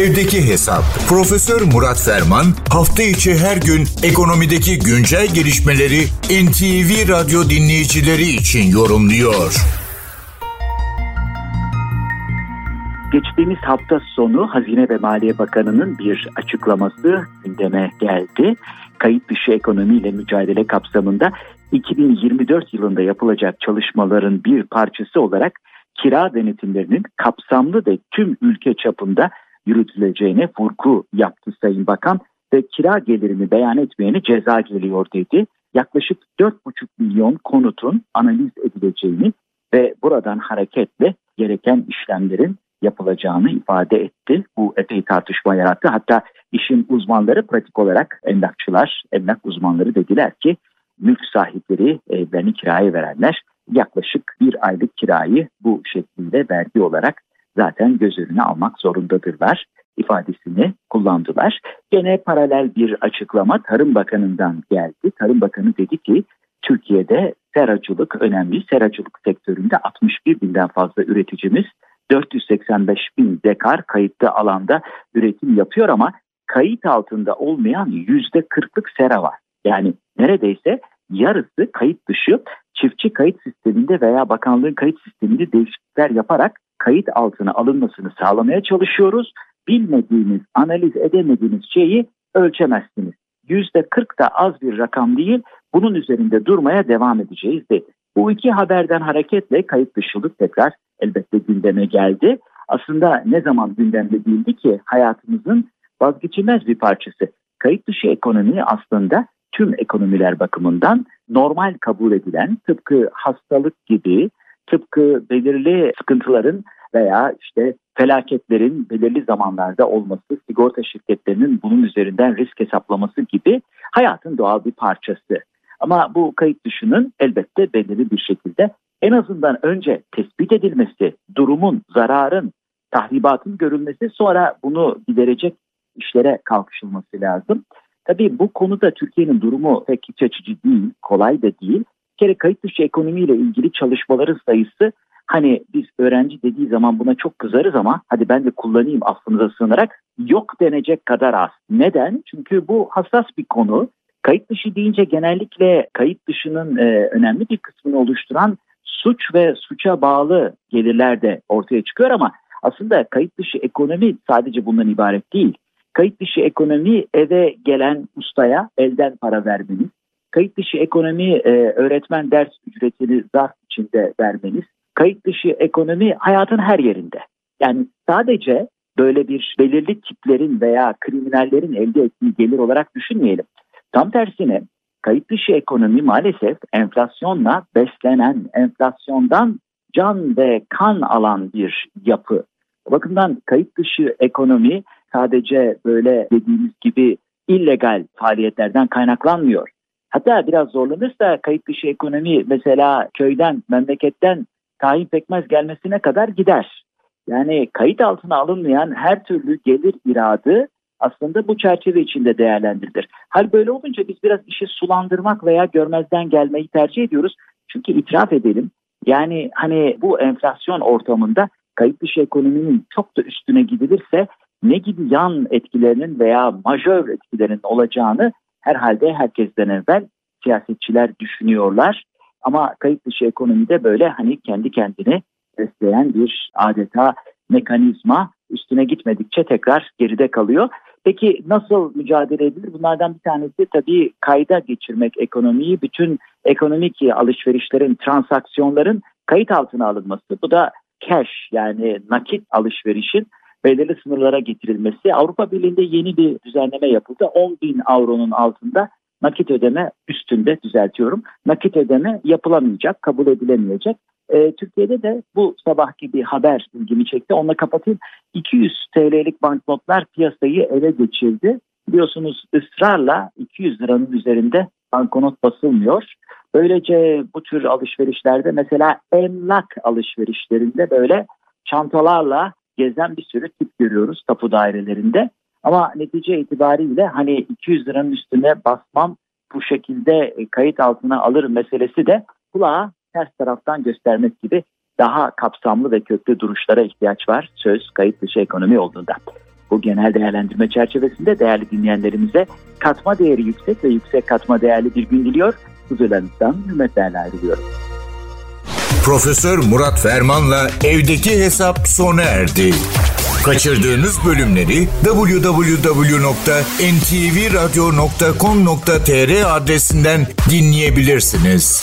Evdeki Hesap. Profesör Murat Ferman hafta içi her gün ekonomideki güncel gelişmeleri NTV Radyo dinleyicileri için yorumluyor. Geçtiğimiz hafta sonu Hazine ve Maliye Bakanı'nın bir açıklaması gündeme geldi. Kayıt dışı ekonomiyle mücadele kapsamında 2024 yılında yapılacak çalışmaların bir parçası olarak kira denetimlerinin kapsamlı ve tüm ülke çapında yürütüleceğine vurgu yaptı Sayın Bakan ve kira gelirini beyan etmeyene ceza geliyor dedi. Yaklaşık 4,5 milyon konutun analiz edileceğini ve buradan hareketle gereken işlemlerin yapılacağını ifade etti. Bu epey tartışma yarattı. Hatta işin uzmanları pratik olarak emlakçılar, emlak uzmanları dediler ki mülk sahipleri evlerini kiraya verenler yaklaşık bir aylık kirayı bu şekilde vergi olarak zaten göz önüne almak zorundadırlar ifadesini kullandılar. Gene paralel bir açıklama Tarım Bakanı'ndan geldi. Tarım Bakanı dedi ki Türkiye'de seracılık önemli. Seracılık sektöründe 61 binden fazla üreticimiz 485 bin dekar kayıtlı alanda üretim yapıyor ama kayıt altında olmayan yüzde kırklık sera var. Yani neredeyse yarısı kayıt dışı çiftçi kayıt sisteminde veya bakanlığın kayıt sisteminde değişiklikler yaparak kayıt altına alınmasını sağlamaya çalışıyoruz. Bilmediğiniz, analiz edemediğiniz şeyi ölçemezsiniz. Yüzde 40 da az bir rakam değil, bunun üzerinde durmaya devam edeceğiz dedi. Bu iki haberden hareketle kayıt dışılık tekrar elbette gündeme geldi. Aslında ne zaman gündemde değildi ki hayatımızın vazgeçilmez bir parçası. Kayıt dışı ekonomi aslında tüm ekonomiler bakımından normal kabul edilen tıpkı hastalık gibi tıpkı belirli sıkıntıların veya işte felaketlerin belirli zamanlarda olması, sigorta şirketlerinin bunun üzerinden risk hesaplaması gibi hayatın doğal bir parçası. Ama bu kayıt dışının elbette belirli bir şekilde en azından önce tespit edilmesi, durumun, zararın, tahribatın görülmesi sonra bunu giderecek işlere kalkışılması lazım. Tabii bu konuda Türkiye'nin durumu pek iç açıcı değil, kolay da değil. Kere kayıt dışı ekonomiyle ilgili çalışmaların sayısı hani biz öğrenci dediği zaman buna çok kızarız ama hadi ben de kullanayım affınıza sığınarak yok denecek kadar az. Neden? Çünkü bu hassas bir konu. Kayıt dışı deyince genellikle kayıt dışının e, önemli bir kısmını oluşturan suç ve suça bağlı gelirler de ortaya çıkıyor ama aslında kayıt dışı ekonomi sadece bundan ibaret değil. Kayıt dışı ekonomi eve gelen ustaya elden para vermeniz, kayıt dışı ekonomi e, öğretmen ders ücretini zarf içinde vermeniz, kayıt dışı ekonomi hayatın her yerinde. Yani sadece böyle bir belirli tiplerin veya kriminallerin elde ettiği gelir olarak düşünmeyelim. Tam tersine kayıt dışı ekonomi maalesef enflasyonla beslenen, enflasyondan can ve kan alan bir yapı. O bakımdan kayıt dışı ekonomi sadece böyle dediğimiz gibi illegal faaliyetlerden kaynaklanmıyor. Hatta biraz zorlanırsa kayıt dışı ekonomi mesela köyden, memleketten tayin pekmez gelmesine kadar gider. Yani kayıt altına alınmayan her türlü gelir iradı aslında bu çerçeve içinde değerlendirilir. Hal böyle olunca biz biraz işi sulandırmak veya görmezden gelmeyi tercih ediyoruz. Çünkü itiraf edelim yani hani bu enflasyon ortamında kayıt dışı ekonominin çok da üstüne gidilirse ne gibi yan etkilerinin veya majör etkilerinin olacağını herhalde herkesten evvel siyasetçiler düşünüyorlar. Ama kayıt dışı ekonomide böyle hani kendi kendini besleyen bir adeta mekanizma üstüne gitmedikçe tekrar geride kalıyor. Peki nasıl mücadele edilir? Bunlardan bir tanesi tabii kayda geçirmek ekonomiyi, bütün ekonomik alışverişlerin, transaksiyonların kayıt altına alınması. Bu da cash yani nakit alışverişin belirli sınırlara getirilmesi. Avrupa Birliği'nde yeni bir düzenleme yapıldı. 10 bin avronun altında nakit ödeme üstünde düzeltiyorum. Nakit ödeme yapılamayacak, kabul edilemeyecek. E, Türkiye'de de bu sabahki bir haber ilgimi çekti. Onunla kapatayım. 200 TL'lik banknotlar piyasayı ele geçirdi. Biliyorsunuz ısrarla 200 liranın üzerinde banknot basılmıyor. Böylece bu tür alışverişlerde mesela emlak alışverişlerinde böyle çantalarla gezen bir sürü tip görüyoruz tapu dairelerinde. Ama netice itibariyle hani 200 liranın üstüne basmam bu şekilde e, kayıt altına alır meselesi de kulağa ters taraftan göstermek gibi daha kapsamlı ve köklü duruşlara ihtiyaç var söz kayıt dışı ekonomi olduğunda. Bu genel değerlendirme çerçevesinde değerli dinleyenlerimize katma değeri yüksek ve yüksek katma değerli bir gün diliyor. Huzurlarınızdan hürmetlerle diliyorum. Profesör Murat Ferman'la evdeki hesap sona erdi. Kaçırdığınız bölümleri www.ntvradio.com.tr adresinden dinleyebilirsiniz.